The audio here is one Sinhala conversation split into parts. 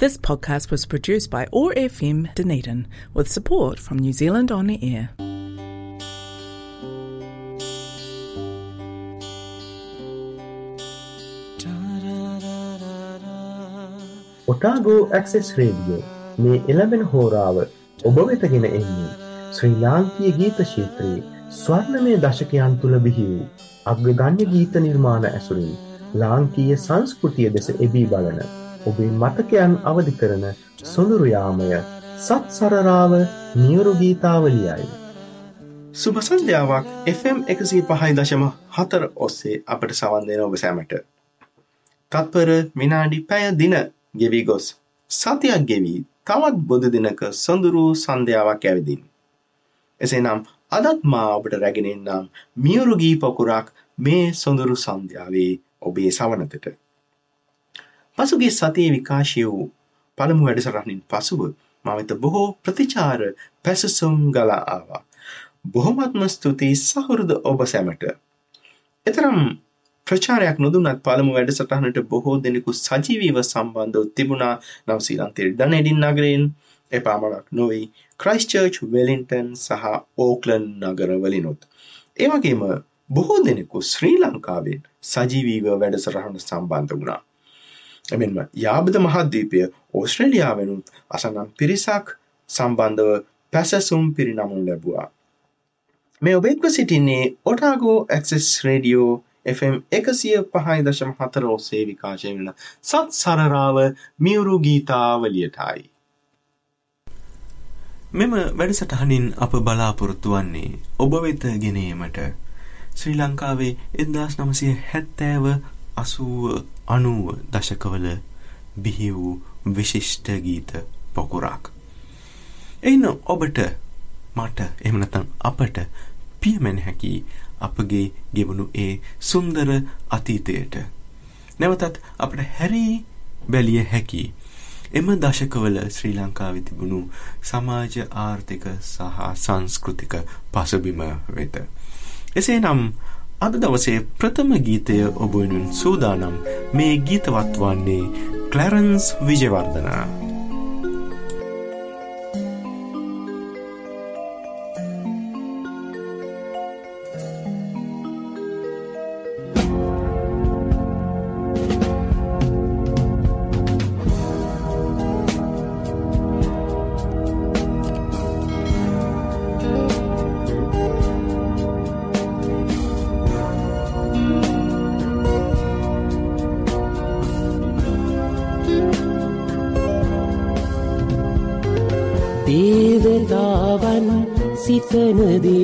This podcast was produced by OAR FM Dunedin with support from New Zealand On Air. Otago Access Radio මේ එළබෙන හෝරාව ඔබ වෙතගෙන එන්නේ ශ්‍රී ලාංකීය ගීත ශීත්‍රයේ ස්වර්ණමය දශකයන් තුළ බිහි වූ අග්‍රගණ්‍ය ගීත නිර්මාණ ඇසුරින් ලාංකීය සංස්කෘතිය දෙස එබී බලන ඔබේ මතකයන් අවධි කරන සොඳුරුයාමය සත් සරරාව නියුරු ගීතාවලියයි. සුභසන්ධ්‍යාවක් FM එකසී පහයි දශම හතර ඔස්සේ අපට සවන්දයන ඔබ සෑමට. තත්පර විනාඩි පැය දින ගෙවී ගොස්. සතියක් ගෙවී තවත් බොධ දිනක සොඳුරු සන්ධ්‍යාවක් ඇවිදින්. එසේ නම් අදත් මා ඔබට රැගෙනෙන්නම් මියුරුගී පොකුරක් මේ සොඳුරු සන්ධ්‍යාවේ ඔබේ සවනතට. පසුගේ සතියේ විකාශය වූ පළමු වැඩසටහනින් පසුව මවෙත බොහෝ ප්‍රතිචාර පැසසුම් ගලා ආවා. බොහොමත්ම ස්තුතියි සහුරුද ඔබ සැමට. එතරම් ප්‍රචාරයක් නොදුනත් පළමු වැඩසටහනට බොහෝ දෙනෙකු සජීවීව සම්බන්ධව තිබුණා නවසීලන්තේ ඩනෙඩින් නගරයෙන් එපාමණක් නොවෙයි ක්‍රයිස්චර්ච් වෙලින්ටන් සහ ඕක්ලන් නගරවලිනුත්. ඒවගේම බොහෝ දෙනෙකු ශ්‍රී ලංකාවෙන් සජීවීව වැඩසටහන සම්බන්ධ වුණා. එමෙන්ම යාබද මහද්වීපය ඕස්ට්‍රේලියාවෙනුත් අසනම් පිරිසක් සම්බන්ධව පැසසුම් පිරිනමුන් ලැබවා. මේ ඔබෙක්ව සිටින්නේ ඔටාගෝ ඇක්සෙස් රේඩියෝ FM එකසිය පහයි දශම හතර ඔස්සේ විකාශය වන සත් සරරාව මියුරු ගීතාවලියටයි. මෙම වැඩසටහනින් අප බලාපොරොත්තු වන්නේ ඔබ වෙත ගෙනීමට ශ්‍රී ලංකාවේ එදදාස් නමසය හැත්තෑව අසුව අනුව දශකවල බිහි වූ විශිෂ්ට ගීත පොකුරක්. එයින ඔබට මට එමනතන් අපට පියමැන හැකි අපගේ ගෙවුණු ඒ සුන්දර අතීතයට. නැවතත් අපට හැරී බැලිය හැකි. එම දශකවල ශ්‍රී ලංකාවෙ තිබුණු සමාජ ආර්ථික සහ සංස්කෘතික පසුබිම වෙත. එසේ නම් අද දවසේ ප්‍රථම ගීතය ඔබ වෙනුවෙන් සූදානම් මේ ගීතවත් වන්නේ ක්ලැරන්ස් විජයවර්ධනා. සිතන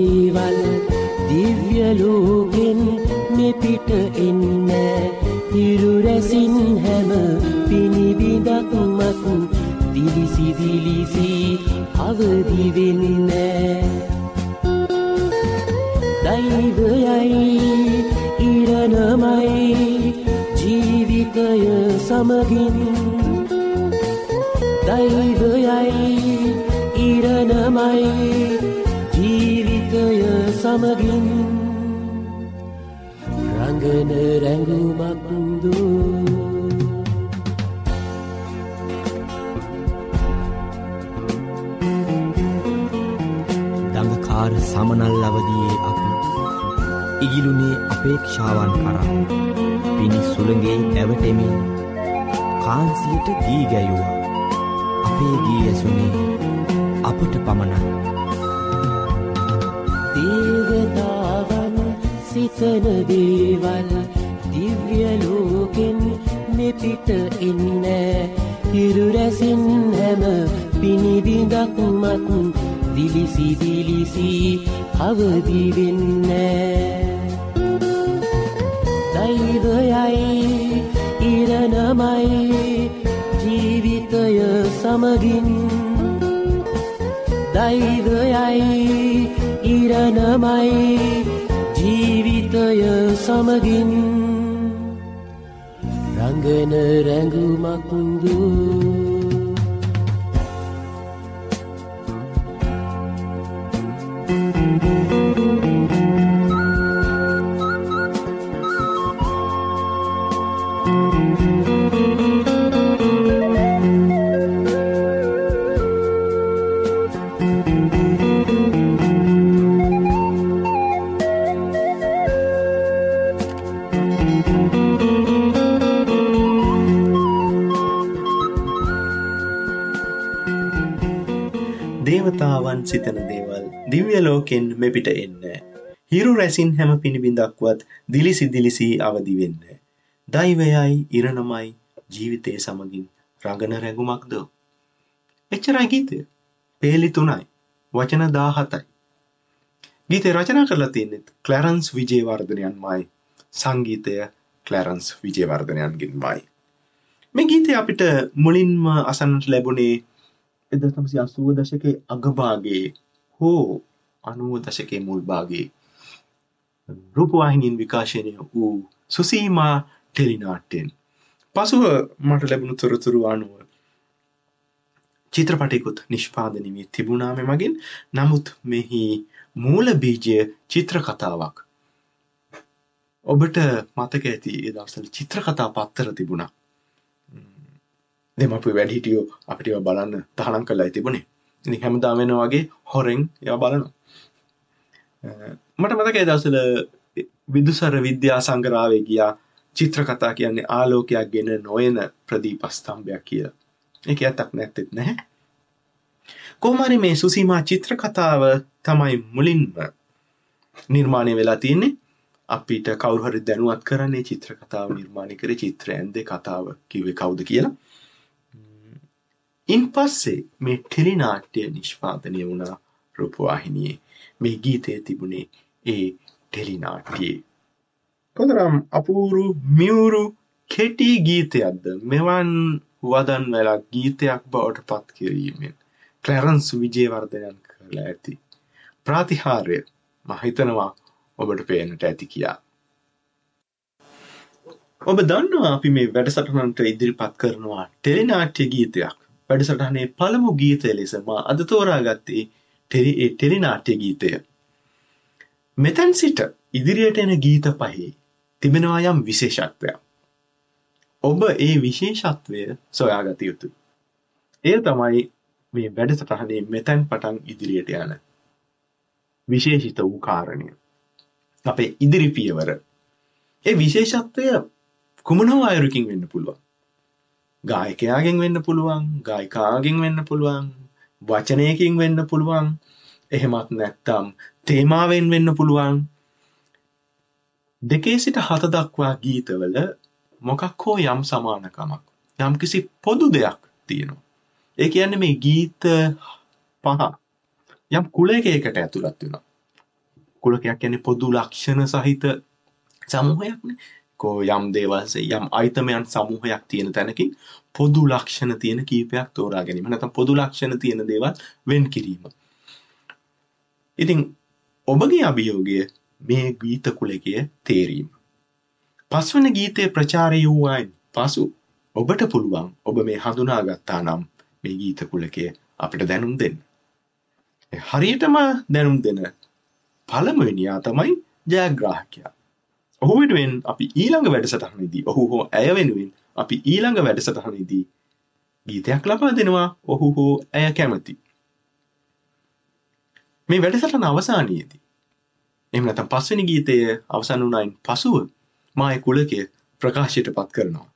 මෙපිට එන්න හිරුරැසින් හැම පිණිබිඳක්මත් දිලිසි දිලිසි අවදිවෙන්න දෛවයයි ඉරණමයි ජීවිතය සමගින්. දෛවයයි ඉරණමයි ජීවිතය සමගින්. රංගන රැඟුමක්දු දේවතාවන් දිව්‍ය ලෝකෙන් මෙපිට එන්න. හිරු රැසින් හැම පිණිබිඳක්වත් දිලිසි දිලිසි අවදි වෙන්න. දෛවයයි ඉරණමයි ජීවිතය සමගින් රඟන රැගුමක්ද. එච්චරයි ගීතය. පේලි තුනයි. වචන දාහතයි. ගීතය රචනා කරලා තියන්නෙත් කලරන්ස් විජේවර්ධනයන් මයි සංගීතය කලරන්ස් විජේවර්ධනයන්ගෙන් මයි. මේ ගීතය අපිට මුලින්ම අසන්නට ලැබුණේ එද තමසි අසුව දශකේ අගභාගේ හෝ අනුව දශකේ මුල්භාගේ රූපවාහිනින් විකාශනය වූ සුසීමා ටෙලිනාට්ටෙන් පසුව මට ලැබුණු තොරතුරු අනුව චිත්‍රපටිකුත් නිෂ්පාදනය වී තිබුණාම මගින් නමුත් මෙහි මූල බීජය චිත්‍ර කතාවක් ඔබට මතක ඇති ඒ දවස්වල චිත්‍ර කතා පත්තර තිබුණා. දෙමපු වැඩිහිටියෝ අපිට ඒවා බලන්න තහනම් කරලා තිබුණේ. ඉතින් හැමදාම වෙන වගේ හොරෙන් ඒවා බලනවා මට මතකයි දවස්වල විදුසර විද්‍යා සංග්‍රහාවේ ගියා චිත්‍ර කතා කියන්නේ ආලෝකයක් ගෙන නොයන ප්‍රදීප ස්තම්භයක් කියලා. ඒක ඇත්තක් නැත්තේත් නැහැ. කොහොම හරි මේ සුසීමා චිත්‍ර කතාව තමයි මුලින්ම නිර්මාණය වෙලා තියෙන්නේ. අපිට කවුරු හරි දැනුවත් කරන්නේ චිත්‍ර කතාව නිර්මාණය කරේ චිත්‍රයන්ද කතාව කිව්වේ කවුද කියලා. ඉන් පස්සේ මේ ටෙලිනාට්‍ය නිෂ්පාදනය වුණා රූපවාහිනියේ මේ ගීතය තිබුණේ ඒ ටෙලිනාට්‍යයේ. කොතරම් අපූරු මියුරු කෙටි ගීතයක්ද මෙවන් වදන් වෙලා ගීතයක් බවට පත් කිරීමෙන් ක්ලැරන්ස් විජේවර්ධනයන් කරලා ඇති. ප්‍රාතිහාර්ය මහිතනවා ඔබට පේනට ඇති කියා. ඔබ දන්නවා අපි මේ වැඩසටහනට ඉදිරිපත් කරනවා ටෙලිනාට්‍ය ගීතයක්. වැඩසටහනේ පළමු ගීතය ලෙස මා අද තෝරාගත්තේ ටෙලි ඒ ටෙලිනාට්‍ය ගීතය. මෙතැන් සිට ඉදිරියට එන ගීත පහේ තිබෙනවා යම් විශේෂත්වයක්. ඔබ ඒ විශේෂත්වය සොයාගත යුතුයි. එය තමයි මේ වැඩසටහනේ මෙතැන් පටන් ඉදිරියට යන විශේෂිත වූ කාරණය. අපේ ඉදිරි පියවර. ඒ විශේෂත්වය කුමනෝ අයුරකින් වෙන්න පුළුවන්. ගායකයාගෙන් වෙන්න පුළුවන් ගායිකාගෙන් වෙන්න පුළුවන් වචනයකින් වෙන්න පුළුවන්. එහෙමත් නැත්තම් තේමාවෙන් වෙන්න පුළුවන්. දෙකේ සිට හත දක්වා ගීතවල මොකක් හෝ යම් සමානකමක් යම් කිසි පොදු දෙයක් තියෙනවා. ඒ කියන්නේ මේ ගීත පහ යම් කුලකයකට ඇතුළත් වෙනවා. කුලකයක් කියන්නේ පොදු ලක්ෂණ සහිත සමූහයක්නේ කෝ යම් දේවල්සේ යම් අයිතමයන් සමූහයක් තියෙන තැනකින් පොදු ලක්ෂණ තියෙන කීපයක් තෝරා ගැනීම නැත්නම් පොදු ලක්ෂණ තියෙන දේවල් වෙන් කිරීම. ඉතින් ඔබගේ අභියෝගය මේ ගීත කුලකය තේරීම. පස්වන ගීතයේ ප්‍රචාරය වූවායින් පසු ඔබට පුළුවන් ඔබ මේ හඳුනාගත්තා නම් මේ ගීත කුලකය අපිට දැනුම් දෙන්න. හරියටම දැනුම් දෙන පළමුවෙනියා තමයි ජයග්‍රාහකයා. ඔහු වෙනුවෙන් අපි ඊළඟ වැඩසටහනේදී ඔහු හෝ ඇය වෙනුවෙන් අපි ඊළඟ වැඩසටහනේදී ගීතයක් ලබා දෙනවා ඔහු හෝ ඇය කැමති. මේ වැඩසටහන අවසානයේදී එහෙම නැත්නම් පස්වෙනි ගීතය අවසන් වුණායින් පසුව මා ඒ කුලකය ප්‍රකාශයට පත් කරනවා.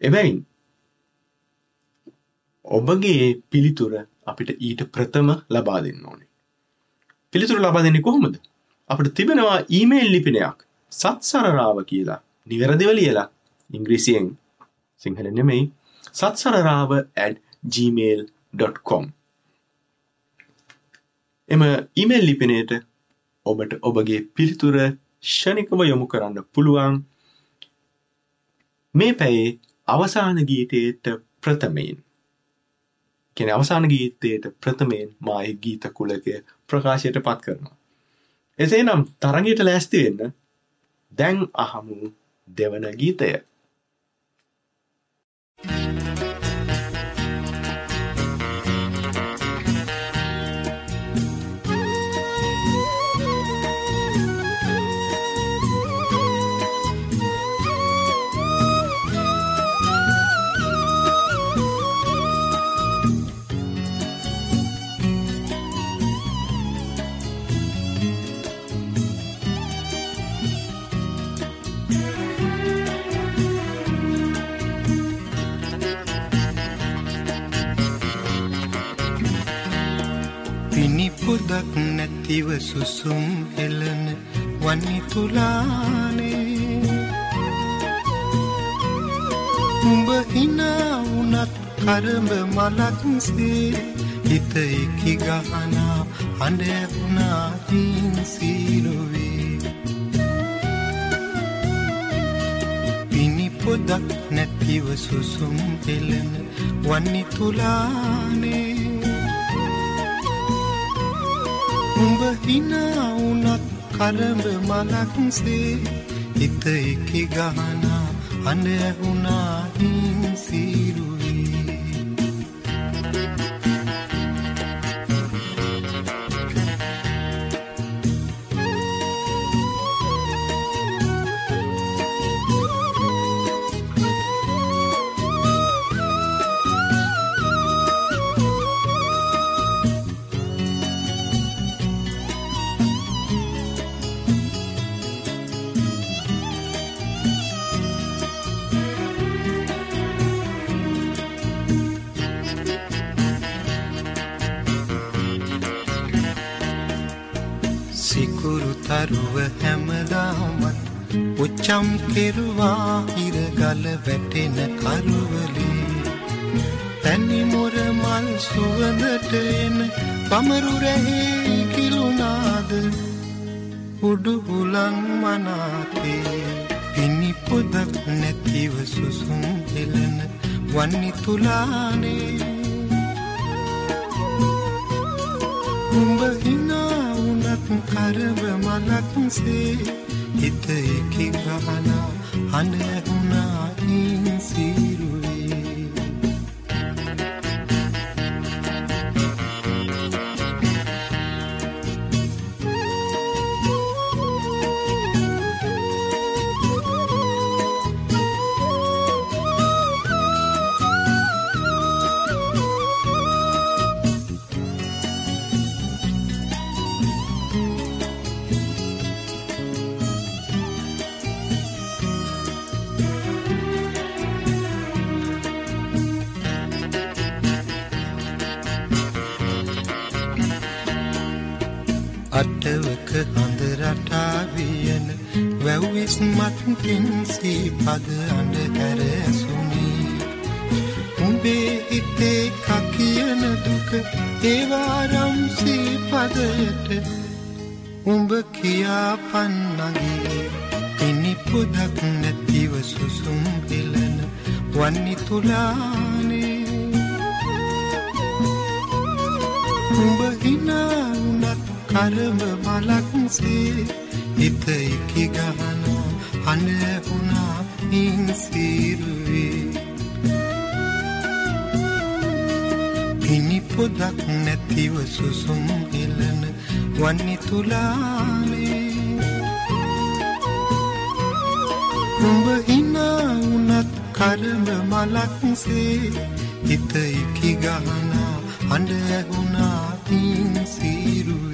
එබැවින් ඔබගේ පිළිතුර අපිට ඊට ප්‍රථම ලබා දෙන්න ඕනේ. පිළිතුර ලබා දෙන්නේ කොහොමද? අපිට තිබෙනවා ඊමේල් ලිපිනයක් සත්සරරාව කියලා. නිවැරදිව ලියලා. ඉංග්‍රීසියෙන් සිංහල නෙමෙයි. සත්සරරාව gmail.com එම ඉමේල් ලිපිනයට ඔබට ඔබගේ පිළිතුර ෂණිකව යොමු කරන්න පුළුවන්. මේ පැයේ අවසාන ගීතයට ප්‍රථමයෙන්. කෙන අවසාන ගීතයට ප්‍රථමයෙන් මායි ගීත කුලකය ප්‍රකාශයට පත් කරනවා. එසේ නම් තරගයට ලෑස්ති වෙන්න දැන් අහමු දෙවන ගීතය. පොදක් නැතිව සුසුම් එලන වන්නි තුලානේ උඹ හිනා වුනත් කරඹ මලක්සේ හිත එකි ගහනා හඬ ඇහුණා තින් සීරුවේ. පිණි පොදක් නැතිව සුසුම් එලන වන්නි තුලානේ උඹ හිනා වුනත් කරඹ මලක්සේ හිත එකි ගහනා අඳ ඇහුණා සිකුරු තරුව හැමදාමත් උච්චම් කෙරුවා හිරගල වැටෙන කරුවලේ. තැනි මොර මල් සුවඳට එන පමරු රැහේ කිලුනාද උඩු හුලං මනාතේ. පිණි පොදක් නැතිව සුසුම් හෙලන වන්නි තුලානේ. උඹ හිනා වුනත් කරව මලක්සේ හිත එකි ගහනා හඬ මත්කින් සීපද අඩ හැර ඇසුනී උඹේ හිතේ කකියන දුක ඒවාරම් සීපදයට උඹ කියා පන්නගේ පිණි පොදක් නැතිව සුසුම් පෙලන වන්නි තුලානේ සුසුම් එලන වන්නි තුලානේ උඹ හිනා වුනත් කරම මලක්සේ හිත එකි ගහනා අඩ ඇහුණා හින් සීරුවේ.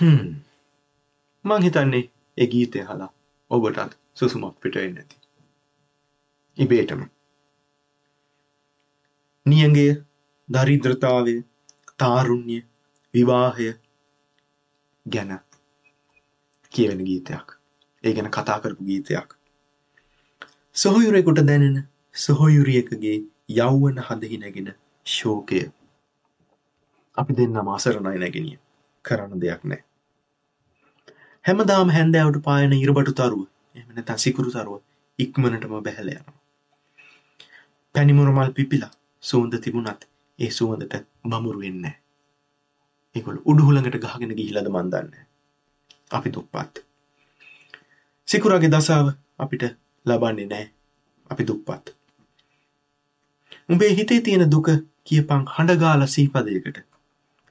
මං හිතන්නේ ඒ ගීතය හලා ඔබටත් සුසුමක් පිටවෙන්න ඇති. ඉබේටම. නියගය දරිද්‍රතාවය තාරුණ්‍ය විවාහය ගැන කියවෙන ගීතයක්. ඒ ගැන කතා කරපු ගීතයක්. සොහොයුරෙකුට දැනෙන සොහොයුරියකගේ යෞවන හදහි නැගෙන ශෝකය. අපි දෙන්නම අසරණයි නැගෙනිය කරන්න දෙයක් නෑ. හැමදාම හැන්දෑවට පායන ඉරබටු තරුව එම නැත්නම් සිකුරු තරුව ඉක්මනටම බැහැලා යනවා. පැණිමුර මල් පිපිලා සුවඳ තිබුණත් ඒ සුවඳට බමුරු වෙන්නේ නැහැ. ඒගොල්ලෝ උඩුහුලඟට ගහගෙන ගිහිලාද මන් දන්නේ අපි දුප්පත්. සිකුරාගේ දසාව අපිට ලබන්නේ නැහැ. අපි දුප්පත්. උඹේ හිතේ තියෙන දුක කියපන් හඬගාලා සීපදයකට.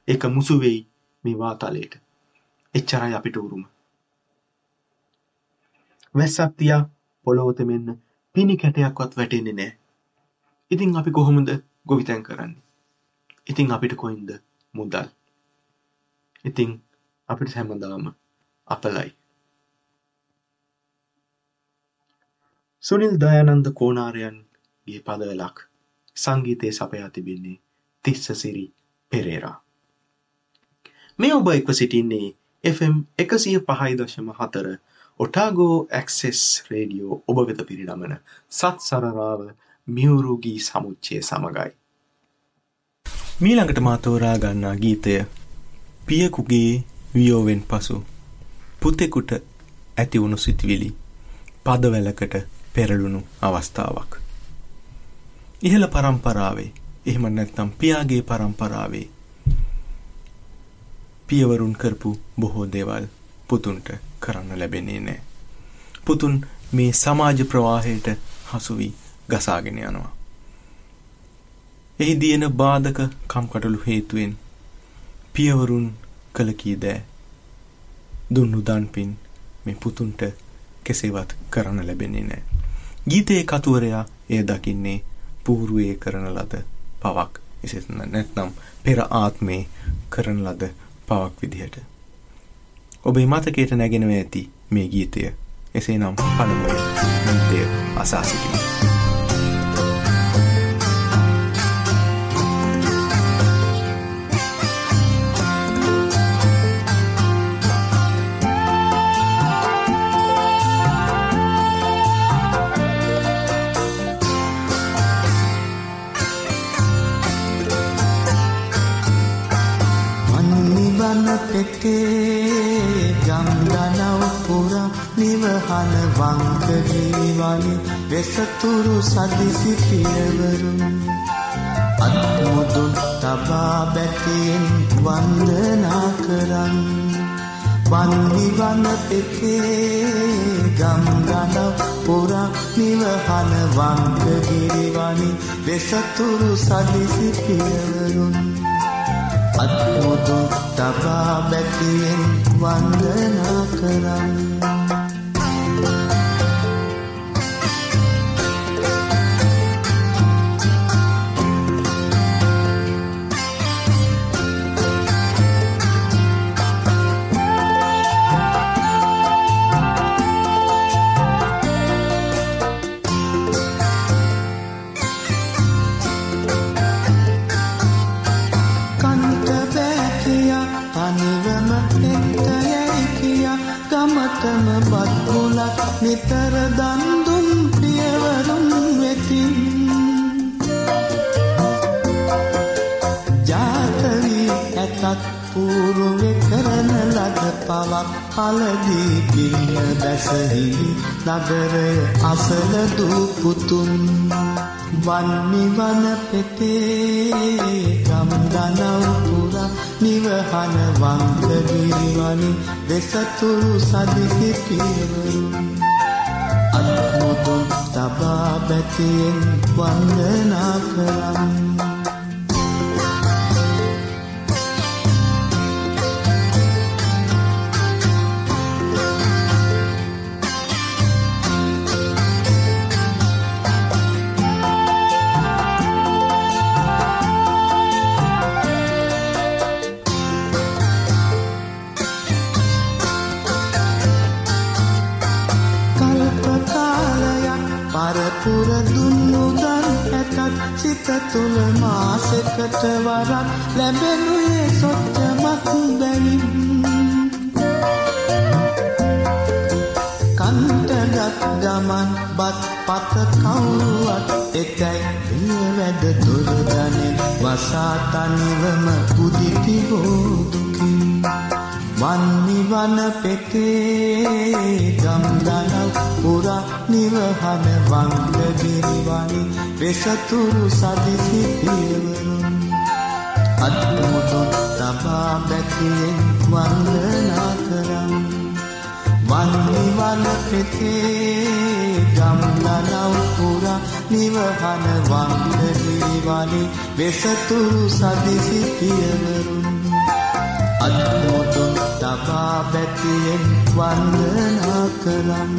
ඒක මුසු වෙයි මේ වාතලයට. එච්චරයි අපිට උරුම. වැස්සක් තියා පොළොවට මෙන්න පිණි කැටයක්වත් වැටෙන්නේ නැහැ. ඉතින් අපි කොහොමද ගොවිතැන් කරන්නේ? ඉතිං අපිට කොයින්ද මුදල් ඉතිං අපිට හැමදාම අපලයි සුනිල් දයානන්ද කෝනාරයන්ගේ පදවලක් සංගීතය සපයා තිබෙන්නේ තිස්ස සිරි පෙරේරා මේ ඔබ එක්ව සිටින්නේ FM එකසිය පහයි දශම හතර ඔටාගෝ ඇක්සෙස් රේඩියෝ ඔබ වෙත පිරිනමන සත් සරරාව මියවරුගී සමුච්චය සමගයි. මීළඟට මාතෝරා ගන්නා ගීතය පියකුගේ වියෝවෙන් පසු පුතෙකුට ඇතිවුණු සිතිවිලි පදවැලකට පෙරළුණු අවස්ථාවක්. ඉහළ පරම්පරාවේ එහෙම නැත්නම් පියාගේ පරම්පරාවේ පියවරුන් කරපු බොහෝ දේවල් පුතුන්ට කරන්න ලැබෙන්නේ නෑ. පුතුන් මේ සමාජ ප්‍රවාහයට හසුවී ගසාගෙන යනවා. එහි දියන බාධක කම්කටලු හේතුවෙන් පියවරුන් කළ කී දෑ දුන්නු දන්පින් මේ පුතුන්ට කෙසේවත් කරන්න ලැබෙන්නේ නෑ. ගීතයේ කතුවරයා එය දකින්නේ පූරුවේ කරන ලද පවක් එසෙත් නැත්නම් පෙර ආත්මේ කරන ලද පවක් විදිහට. ඔබේ මතකයට නැගෙනව ඇති මේ ගීතය එසේනම් පළමුුව ගීතය අසා සිටින. නිවහන වංකගීවනි වෙසතුරු සදිසි පියවරුන් අත්මුදුන් තබා බැතියෙන් වන්දනා කරන්. වන්නිවන පෙකේ ගම්ගනව් පුරා නිවහන වංකගිරිවනි වෙසතුරු සදිසි පියවරුන් අත්මුතු තබා බැතියෙන් වන්දනා කරන්න නගරය අසල දූපුතුන් වන්නිවන පෙතේ ගම්දනව් පුරා නිවහන වංකගිරිවනි දෙසතුරු සදිසි පියවරුන් අත්මුතුන් තබා බැතියෙන් වන්දනා කරන්න තුළ මාසකට වරක් ලැබෙනුයේ සොච්චමක් බැවින්. කන්ටගත් ගමන් බත් පත කවුරුවත් එතැයි පිය වැඩ දුරදනෙ වසා තනිවම පුදිති බෝදුකින් වන්නිවන පෙතේ ගම්දනල් පුරා නිවහන වංගගිරිවනි වෙසතුරු සදිසි පියවරුන් අත්මුදුන් තබා බැතියෙන් වන්දනා කරම්. වන්නිවන පෙතේ ගම්දනල් පුරා නිවහන වංගගිරිවනි වෙසතුරු සදිසි පියවරුන් අත්මුදුන් තබා බැතියෙන් වන්දනා කරම්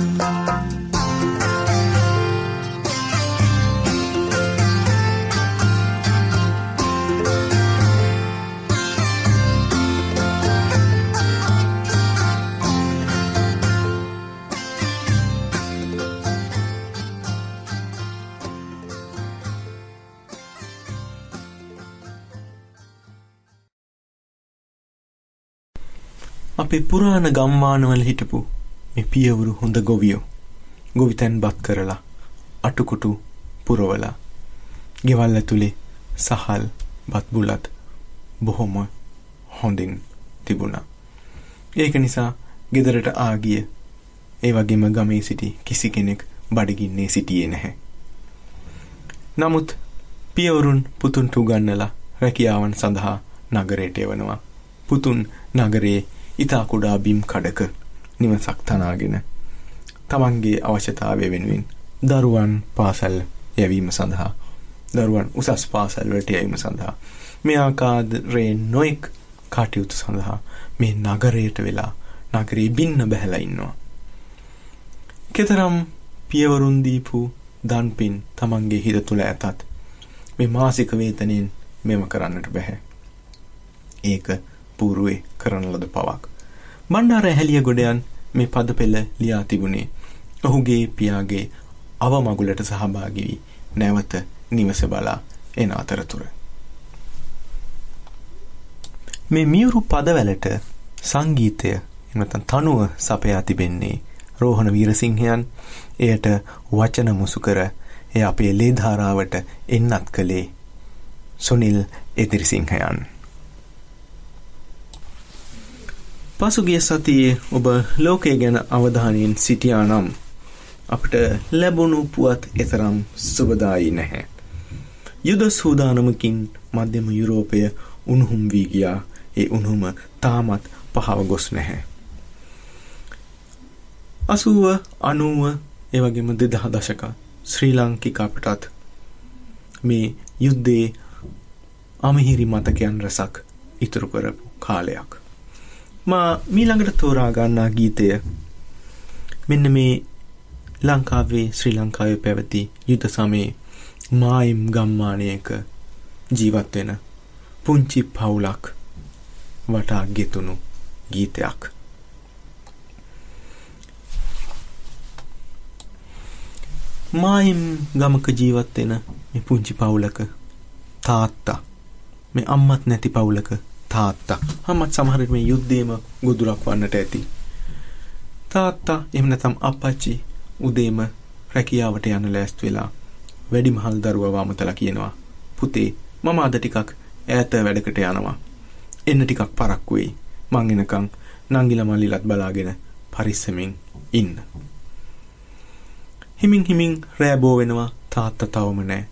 අපේ පුරාණ ගම්මානවල හිටපු මේ පියවරු හොඳ ගොවියෝ ගොවිතැන් බත් කරලා අටුකුටු පුරවලා ගෙවල් ඇතුලේ සහල් බත් බුලත් බොහොම හොඳින් තිබුණා. ඒක නිසා ගෙදරට ආගිය ඒ වගේම ගමේ සිටි කිසි කෙනෙක් බඩගින්නේ සිටියේ නැහැ. නමුත් පියවරුන් පුතුන්ට උගන්නලා රැකියාවන් සඳහා නගරයට එවනවා. පුතුන් නගරයේ ඉතා කුඩා බිම් කඩක නිවසක් තනාගෙන තමන්ගේ අවශ්‍යතාවය වෙනුවෙන් දරුවන් පාසල් යැවීම සඳහා දරුවන් උසස් පාසල් වලට යැවීම සඳහා මේ ආකාරයෙන් නොඑක් කටයුතු සඳහා මේ නගරයට වෙලා නගරේ බින්න බැහැලා ඉන්නවා. කතරම් පියවරුන් දීපු දන්පින් තමන්ගේ හිත තුළ ඇතත් මේ මාසික වේතනයෙන් මෙම කරන්නට බැහැ. ඒක පූර්වේ කරන ලද පවක්. බණ්ඩාර ඇහැලිය ගොඩයන් මේ පද පෙළ ලියා තිබුණේ ඔහුගේ පියාගේ අවමගුලට සහභාගී වී නැවත නිවස බලා එන අතරතුර. මේ මියුරු පදවැලට සංගීතය එමතන් තනුව සපයා තිබෙන්නේ රෝහණ වීරසිංහයන් එයට වචන මුසු කර එය අපේ ලේ ධාරාවට එන්නත් කළේ සුනිල් එදිරිසිංහයන්. පසුගිය සතියේ ඔබ ලෝකය ගැන අවධානයෙන් සිටියා නම් අපට ලැබුණු පුවත් එතරම් සුබදායි නැහැ. යුද සූදානමකින් මධ්‍යම යුරෝපය උණුහුම් වී ගියා ඒ උණුහුම තාමත් පහව ගොස් නැහැ. අසුව අනුව එවගේම දෙදහ දශක ශ්‍රී ලංකික අපටත් මේ යුද්ධයේ අමහිරි මතකයන් රැසක් ඉතුරු කරපු කාලයක්. මා මීළඟට තෝරා ගන්නා ගීතය මෙන්න මේ ලංකාවේ ශ්‍රී ලංකාවේ පැවති යුද සමයේ මායිම් ගම්මානයක ජීවත් වෙන පුංචි පවුලක් වටා ගෙතුණු ගීතයක්. මායිම් ගමක ජීවත් වෙන මේ පුංචි පවුලක තාත්තා මේ අම්මත් නැති පවුලක තාත්තා. අම්මත් සමහර විට මේ යුද්ධේම ගොදුරක් වන්නට ඇති. තාත්තා එහෙම නැත්නම් අප්පච්චි උදේම රැකියාවට යන්න ලෑස්ති වෙලා වැඩිමහල් දරුවා වමතලා කියනවා පුතේ මම අද ටිකක් ඈත වැඩකට යනවා. එන්න ටිකක් පරක්කු වෙයි. මං එනකන් නංගිලා මල්ලිලත් බලාගෙන පරිස්සමින් ඉන්න. හිමින් හිමින් රෑ බෝ වෙනවා තාත්තා තවම නැහැ.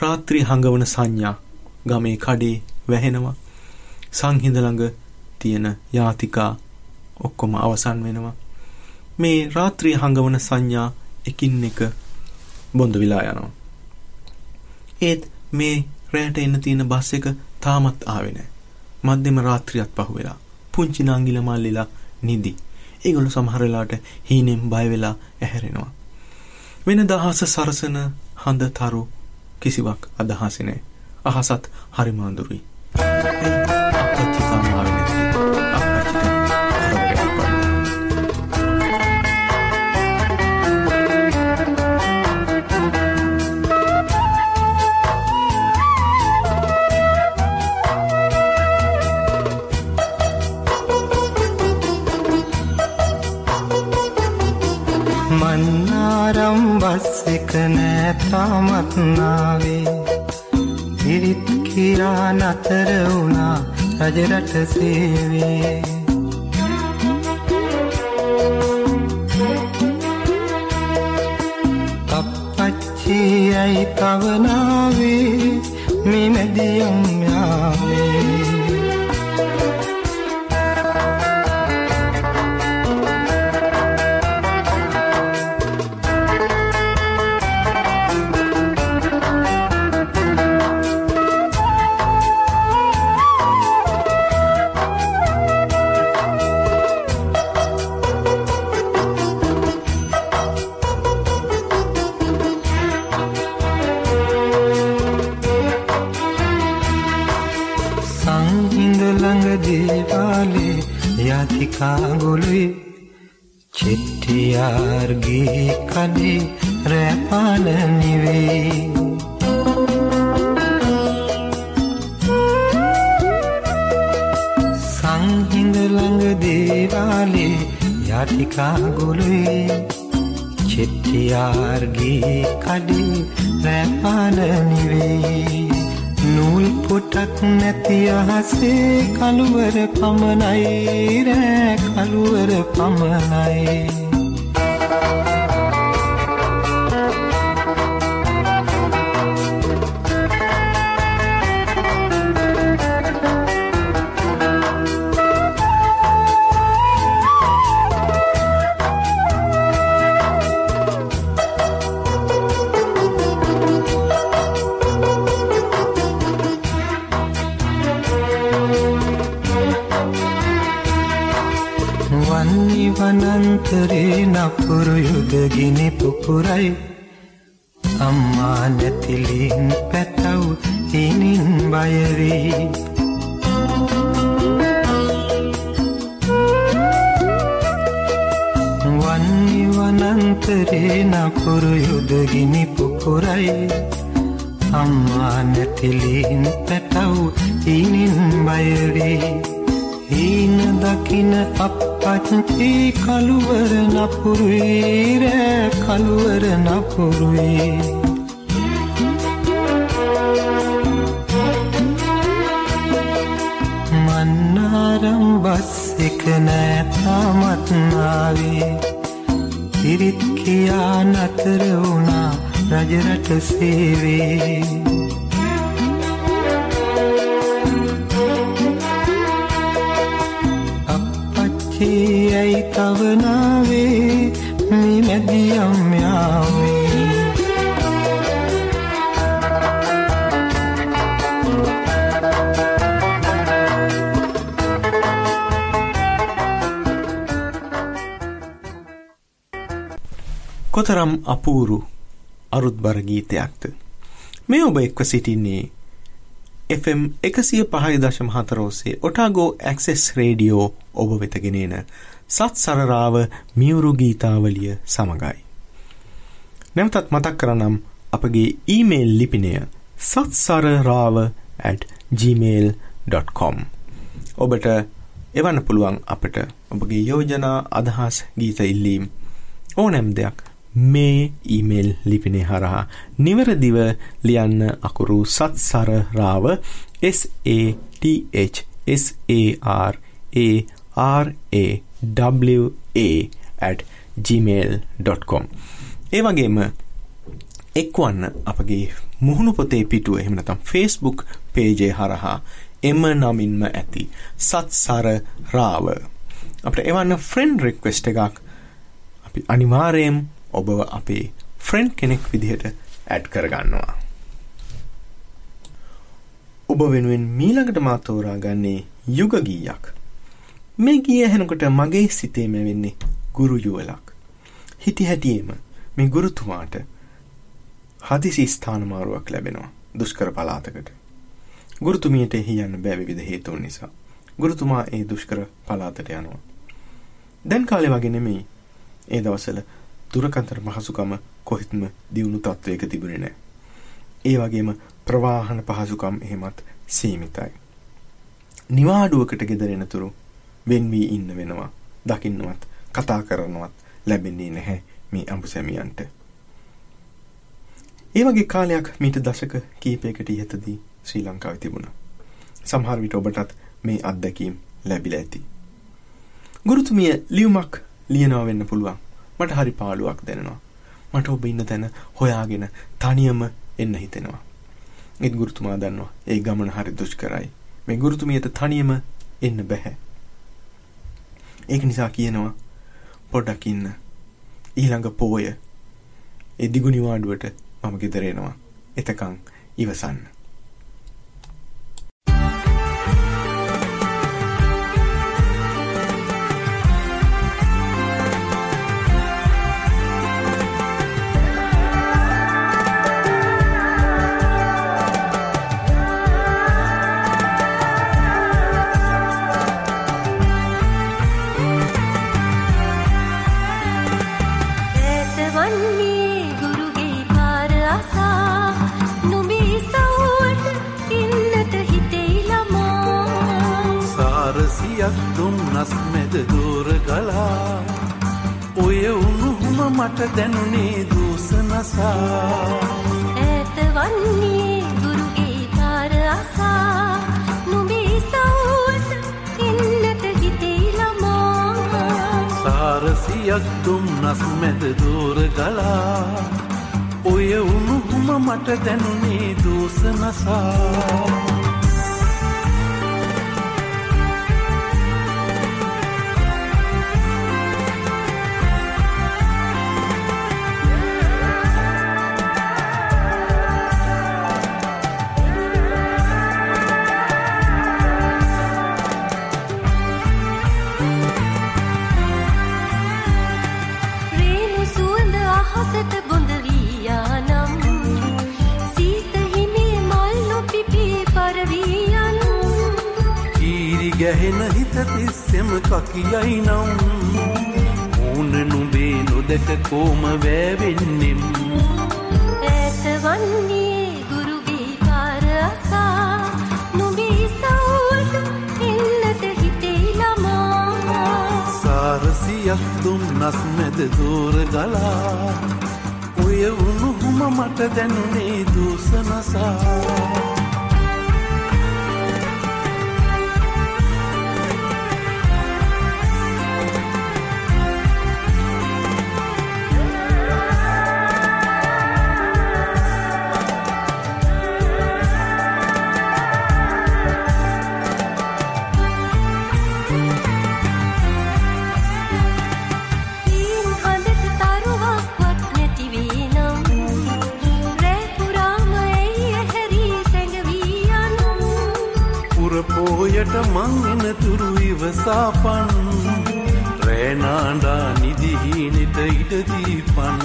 රාත්‍රී හඟවන සංඥා ගමේ කඩේ වැහෙනවා. සංහිඳ ළඟ තියෙන යාතිකා ඔක්කොම අවසන් වෙනවා. මේ රාත්‍රී හඟවන සංඥා එකින් එක බොඳ විලා යනවා. ඒත් මේ රැට එන්න තියෙන බස් එක තාමත් ආවේ නැහැ. මධ්‍යම රාත්‍රියත් පහුවෙලා. පුංචි නංගිල මල්ලිලා නිදි. ඒගොල්ලෝ සමහර වෙලාවට හීනෙන් බය වෙලා ඇහැරෙනවා. වෙන දහස සරසන හඳ තරු කිසිවක් අදහසිනේ අහසත් හරිමාඳුරුයි අපච්චි එක නෑ තාමත්නාවේ පිරිත් කියා නතර වුණා රජරට සේවේ අපච්චි ඇයි තවනාවේ මිමැදියම් යාවේ. කාගොලුයි චෙට්ටියාර්ගේ කඩේ රැපාල නිවේ. සංහිඳ ළඟ දේව ජාතිකාගුළුයි චෙට්ටියාර්ගේ කඩේ රැපාන නිවේ නූල් පොටක් නැති අහසේ කළුවර පමණයි රෑ කළුවර පමණයි. වනන්තරේ නපුරු යුදගිනි පුපුරයි. අම්මා නැතිලින් පැතව් හිනින් බයවී. වන්නි වනන්තරේ නපුරු යුදගිනි පුපුරයි. අම්මා නැතිලින් පැටව් හිනින් බයවී. හීන දකින අප පච්චි කළුවර නපුරුයි රෑ කළුවර නපුරුයි මන්නාරම් බස් එක නෑතාමත්නාවේ පිරිත් කියා නතර වුණා රජරට සේවේ. ඇයි තවනාවේ මේ මැදියම් යාවේ? කොතරම් අපූරු අරුත්බර ගීතයක්ද? මේ ඔබ එක්ව සිටින්නේ FM එකසිය පහයි දශම හතරෝසේ ඔටාගෝ ඇක්සෙස් රේඩියෝ ඔබ වෙතගෙනන සත් සරරාව මියුරු ගීතාවලිය සමඟයි. නැවතත් මතක් කරනම් අපගේ ඊමේල් ලිපිනය සත්සරරාව gmail.com ඔබට එවන්න පුළුවන් අපට ඔබගේ යෝජනා අදහස් ගීත ඉල්ලීම් ඕනැම් දෙයක් මේ ඊමේල් ලිපිනේ හරහා නිවරදිව ලියන්න අකුරු සත්සර රාව SATHSARARAWA@gmail.com ඒ වගේම එක්වන්න අපගේ මුහුණු පොතේ පිටුව එහෙම නැත්නම් Facebook පේජය හරහා එම නමින්ම ඇති සත්සර රාව අපිට එවන්න ෆ්‍රෙන්ඩ් රික්වෙස්ට් එකක් අපි අනිවාර්යයෙන් ඔබව අපේ ෆ්‍රෙන්ඩ් කෙනෙක් විදිහට ඇඩ් කරගන්නවා. ඔබ වෙනුවෙන් මීළඟට මා තෝරා ගන්නේ යුග ගීයක්. මේ ගීය ඇහෙනකොට මගේ සිතේ මැවෙන්නේ ගුරු යුවලක්. හිටි හැටියේම මේ ගුරුතුමාට හදිසි ස්ථානමාරුවක් ලැබෙනවා දුෂ්කර පළාතකට. ගුරුතුමියට එහි යන්න බෑ විවිධ හේතුන් නිසා. ගුරුතුමා ඒ දුෂ්කර පළාතට යනවා. දැන් කාලේ වගේ නෙමෙයි. ඒ දවස්වල දුරකථන පහසුකම කොහෙත්ම දියුණු තත්වයක තිබුණේ නැහැ. ඒ වගේම ප්‍රවාහන පහසුකම් එහෙමත් සීමිතයි. නිවාඩුවකට ගෙදර එනතුරු වෙන් වී ඉන්න වෙනවා. දකින්නවත් කතා කරනවත් ලැබෙන්නේ නැහැ මේ අඹසැමියන්ට. ඒ වගේ කාලයක් මීට දශක කීපයකට ඉහතදී ශ්‍රී ලංකාවේ තිබුණා. සමහර විට ඔබටත් මේ අත්දැකීම් ලැබිලා ඇති. ගුරුතුමිය ලියුමක් ලියනවා වෙන්න පුළුවන්. මට හරි පාළුවක් දැනෙනවා. මට ඔබ ඉන්න තැන හොයාගෙන තනියම එන්න හිතෙනවා. ඒත් ගුරුතුමා දන්නවා ඒ ගමන හරි දුෂ්කරයි. මේ ගුරුතුමියට තනියම එන්න බෑ. ඒක නිසා කියනවා පොඩ්ඩක් ඉන්න. ඊළඟ පෝය ඒ දිගු නිවාඩුවට මම ගෙදර එනවා. එතකන් ඉවසන්න. දුම් නස්මෙද දූර ගලා ඔය උණුහුම මට දැනුනේ දූස නසා. ඇත වන්නේ ගුරු ඒ පාර අසා. නුඹේ සවස එන්නට හිතේ ළමා. සාරසියක් දුම් නස්මෙද දූර ගලා ඔය උණුහුම මට දැනුනේ දූස නසා. ගැහෙන හිත තිස්සෙම කකියයි නම් ඕන නුබේ නොදැක කෝම වෑවෙන්නෙම්? ඇත වන්නේ ගුරුගේ පාර අසා. නුඹේ සවුවස එන්නට හිතෙයි ළමා. සාරසියක් දුම්නස් මැද දෝර ගලා. ඔය උණුහුම මට දැනුනේ දූසනසා පුරපෝයට මං එනතුරු ඉවසාපන් රෑනාඩා නිදිහීනෙට ඉඩදීපන්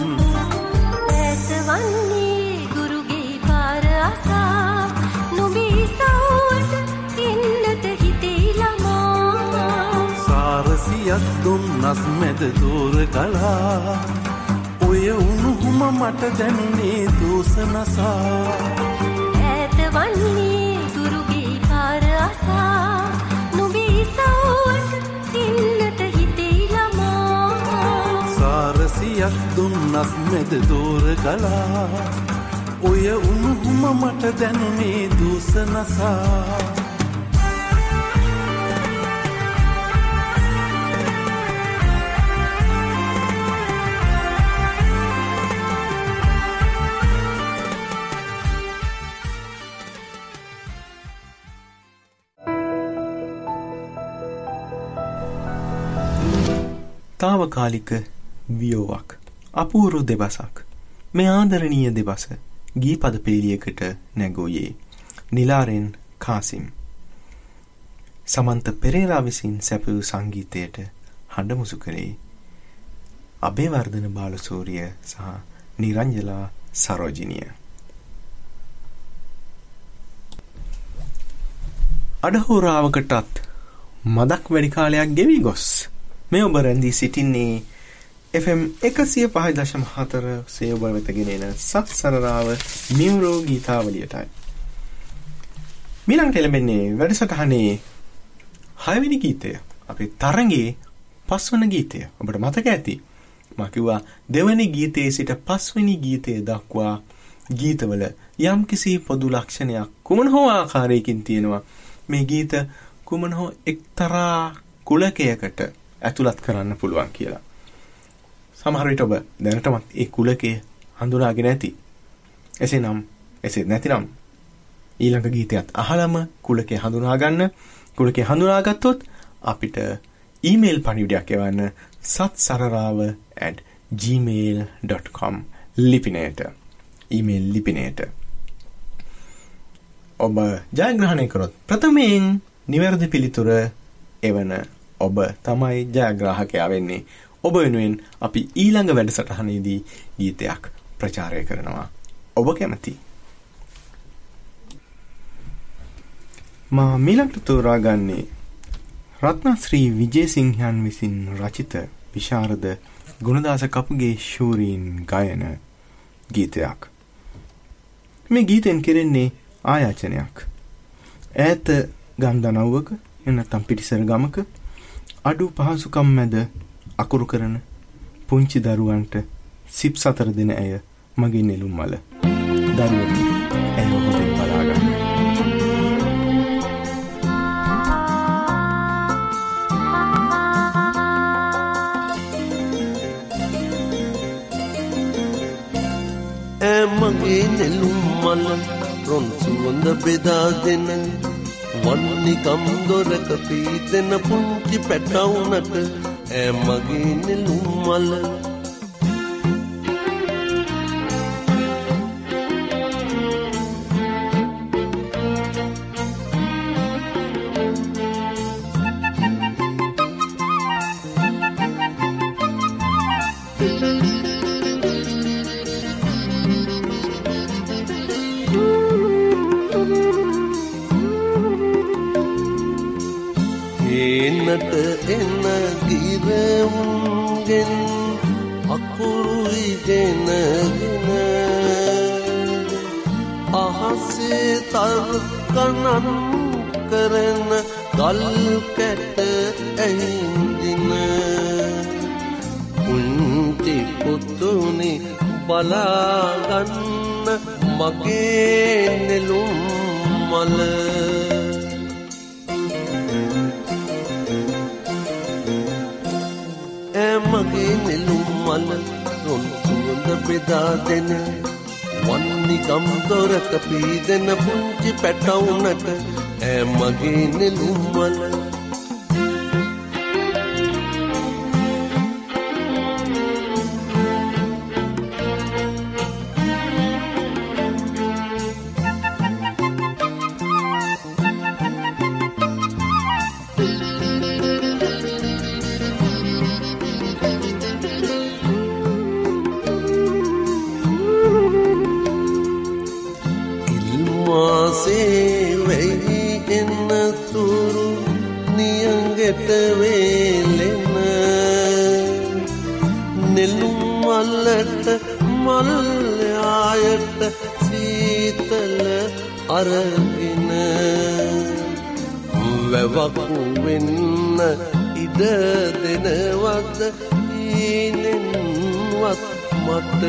ඇත වන්නේ ගුරුගේ පාර අසා. නුඹේ සවුවට එන්නට හිතෙයි ළමා. සාරසියක් දුම්නස් මැද දෝර ගලා. ඔය උණුහුම මට දැනුනේ දූසනසා සාරසියක් දුම්නස් මැද දෝර ගලා. ඔය උණුහුම මට දැනුනේ දූසනසා තාවකාලික වියෝවක් අපූරු දෙබසක්. මේ ආදරණීය දෙබස ගීපද පේලියකට නැගෝයේ නිලාරෙන් කාසිම්. සමන්ත පෙරේරා විසින් සැපවූ සංගීතයට හඬමුසු කළේ අබේවර්ධන බාලසූරිය සහ නිරංජලා සරෝජිනිය. අඩහෝරාවකටත් මදක් වැඩි කාලයක් ගෙවී ගොස්. මේ ඔබ රැඳී සිටින්නේ FM එකසිය පහයි දශම හතර සේඔබ වෙතගෙනෙන සත් සරරාව මියවරෝ ගීතාවලියටයි. මිලංට එළබෙන්නේ වැඩසටහනේ හයවිනි ගීතය අපි තරගේ පස්වන ගීතය ඔබට මතක ඇති. මකිවා දෙවනි ගීතයේ සිට පස්වනි ගීතය දක්වා ගීතවල යම් කිසි පොදු ලක්ෂණයක් කුමන හෝ ආකාරයකින් තියෙනවා මේ ගීත කුමන හෝ එක්තරා කුලකයකට ඇතුළත් කරන්න පුළුවන් කියලා. සමහර විට ඔබ දැනටමත් ඒ කුලකය හඳුනාගෙන ඇති. එසේනම් එසේ නැතිනම් ඊළඟ ගීතයත් අහලම කුලකය හඳුනා ගන්න. කුලකය හඳුනාගත්තොත් අපිට ඊමේල් පණිවිඩයක් එවන්න satsararawa@gmail.com ලිපිනයට. ඊමේල් ලිපිනයට. ඔබ ජයග්‍රහණය කරොත් ප්‍රථමයෙන් නිවැරදි පිළිතුර එවන ඔබ තමයි ජයග්‍රාහකයා වෙන්නේ. ඔබ වෙනුවෙන් අපි ඊළඟ වැඩසටහනේදී ගීතයක් ප්‍රචාරය කරනවා. ඔබ කැමති. මා මිලක්ට තෝරාගන්නේ රත්නශ්‍රී විජේසිංහයන් විසින් රචිත විශාරද ගුණදාස කපුගේ ශූරීන් ගයන ගීතයක්. මේ ගීතෙන් කෙරෙන්නේ ආයාචනයක්. ඈත ගන්ධනව්වක එනත්තම් පිටිසර ගමක අඩු පහසුකම් මැද අකුරු කරන පුංචි දරුවන්ට සිප් සතර දෙන ඇය මගේ නෙළුම් මල. දරුවනි ඇය හොඳින් බලාගන්න. ඇමගේ නෙළුම් මල රොන් සුවඳ බෙදා දෙන වන්නිකම් දොරක පීතෙන පුංචි පැටවුනට ඇමගේ නෙළුම් මල ගල් කැට ඇහින්දින පුංචි පුතුනි බලාගන්න මගේ නෙළුම් මල. ඇමගේ නෙළුම් මල රොන් සුවඳ බෙදා දෙන. වන්නිකම් දොරක පීදෙන පුංචි පැටවුනට ඇමගේ නෙළුම් මල මට.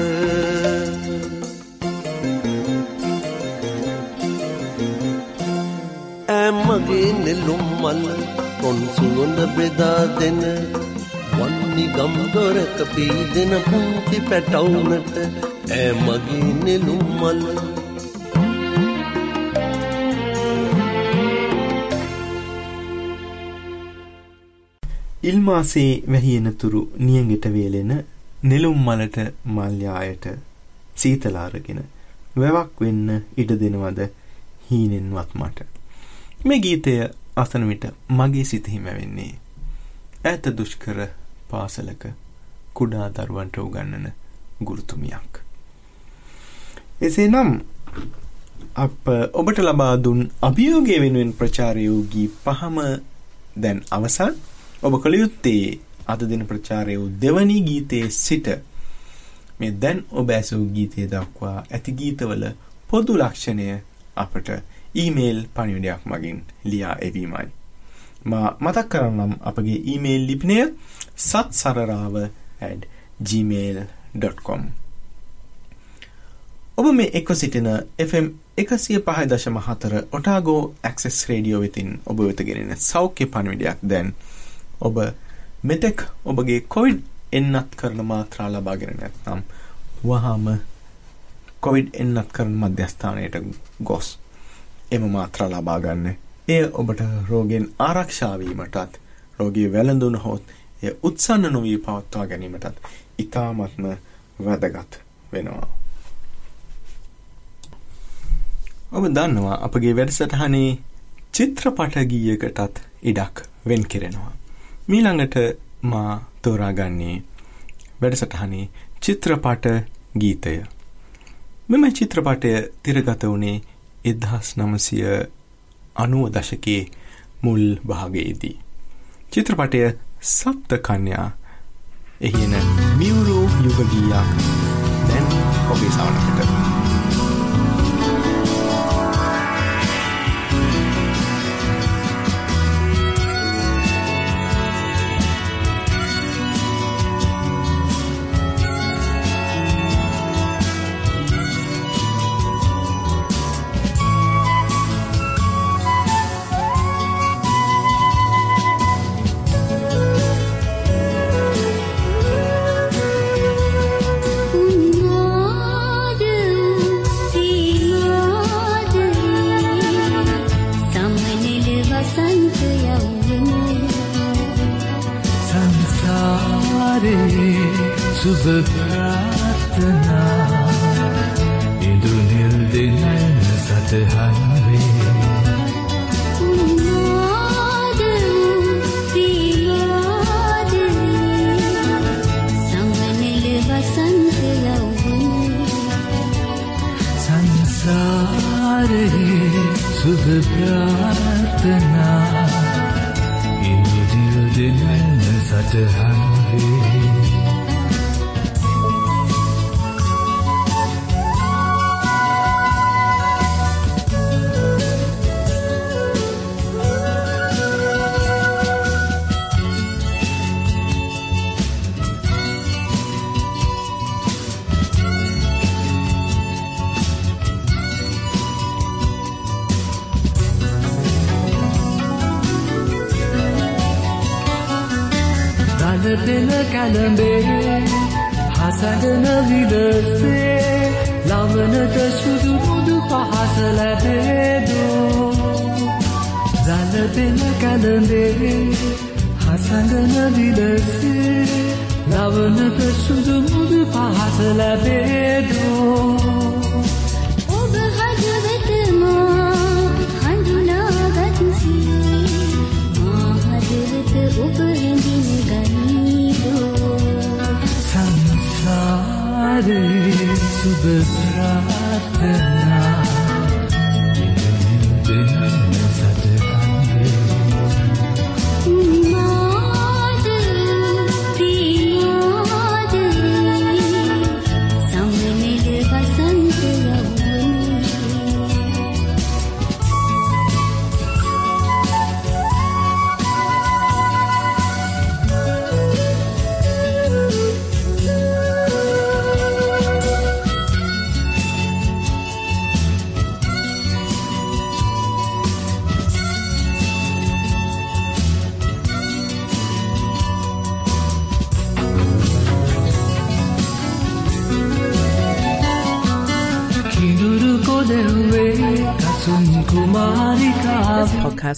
ඇමගේ නෙළුම් මල් පොන් සුවඳ බෙදා දෙන වන්නි ගම් දොරක පීදෙන පුංචි පැටවුනට ඇමගේ නෙළුම් මල්. ඉල්මාසේ වැහියෙනතුරු නියඟෙට වේලෙන නෙළුම් මලට මල්යායට සීතලාරගෙන වැවක් වෙන්න ඉඩ දෙනවද හීනෙන්වත් මට. මේ ගීතය අසන විට මගේ සිතහිම වෙන්නේ. ඇත දුෂ්කර පාසලක කුඩා දරුවන්ට උගන්නන ගුරුතුමියක්. එසේ නම් අප ඔබට ලබා දුන් අභියෝගය වෙනුවෙන් ප්‍රචාරය වූ ගී පහම දැන් අවසන් ඔබ කළ යුත්තේ අද දින ප්‍රචාරය වූ දෙවනි ගීතයේ සිට මේ දැන් ඔබ ඇසූ ගීතය දක්වා ඇති ගීතවල පොදු ලක්ෂණය අපට ඊමේල් පණිවිඩයක් මගින් ලියා එවීමයි. මා මතක් කරන්නම් අපගේ ඊමේල් ලිපිනය සත් සරරාව gmail.com ඔබ මේ එක්ව සිටින FM එකසිය පහයි දශම හතර ඔටාගෝ ඇක්සෙස් රේඩියෝ වෙතින් ඔබ වෙතගෙනෙන සෞඛ්‍ය පණවිඩයක් දැන් ඔබ මෙතෙක් ඔබගේ කොවිඩ් එන්නත් කරන මාත්‍රා ලබාගෙන නැත්නම් වහාම කොවිඩ් එන්නත් කරන මධ්‍යස්ථානයට ගොස් එම මාත්‍රා ලබාගන්න එය ඔබට රෝගෙන් ආරක්ෂාවීමටත් රෝගී වැළඳුන හොත් එය උත්සන්න නොවී පවත්වා ගැනීමටත් ඉතාමත්ම වැදගත් වෙනවා. ඔබ දන්නවා අපගේ වැඩසටහනේ චිත්‍රපට ගීයකටත් ඉඩක් වෙන් කෙරෙනවා. මීළඟට මා තෝරාගන්නේ වැඩසටහනේ චිත්‍රපට ගීතය. මෙම චිත්‍රපටය තිරගත වුණේ එදහස් නමසය අනුව දශකයේ මුල් භාගයේදී. චිත්‍රපටය සප්ත කන්‍යා එහින මියවුරු යුගගීයක් දැන් ඔබේ සවනකට. දල දෙන කැළඹේ හසගන විලසේ ලවනට සුදු මුදු පහස ලැබේදෝ. ඔබ හදවතමා හඳුනාගත්සිේ මා හදවත ඔබ හැඳින ගනීදෝ. සංසාරේ සුභ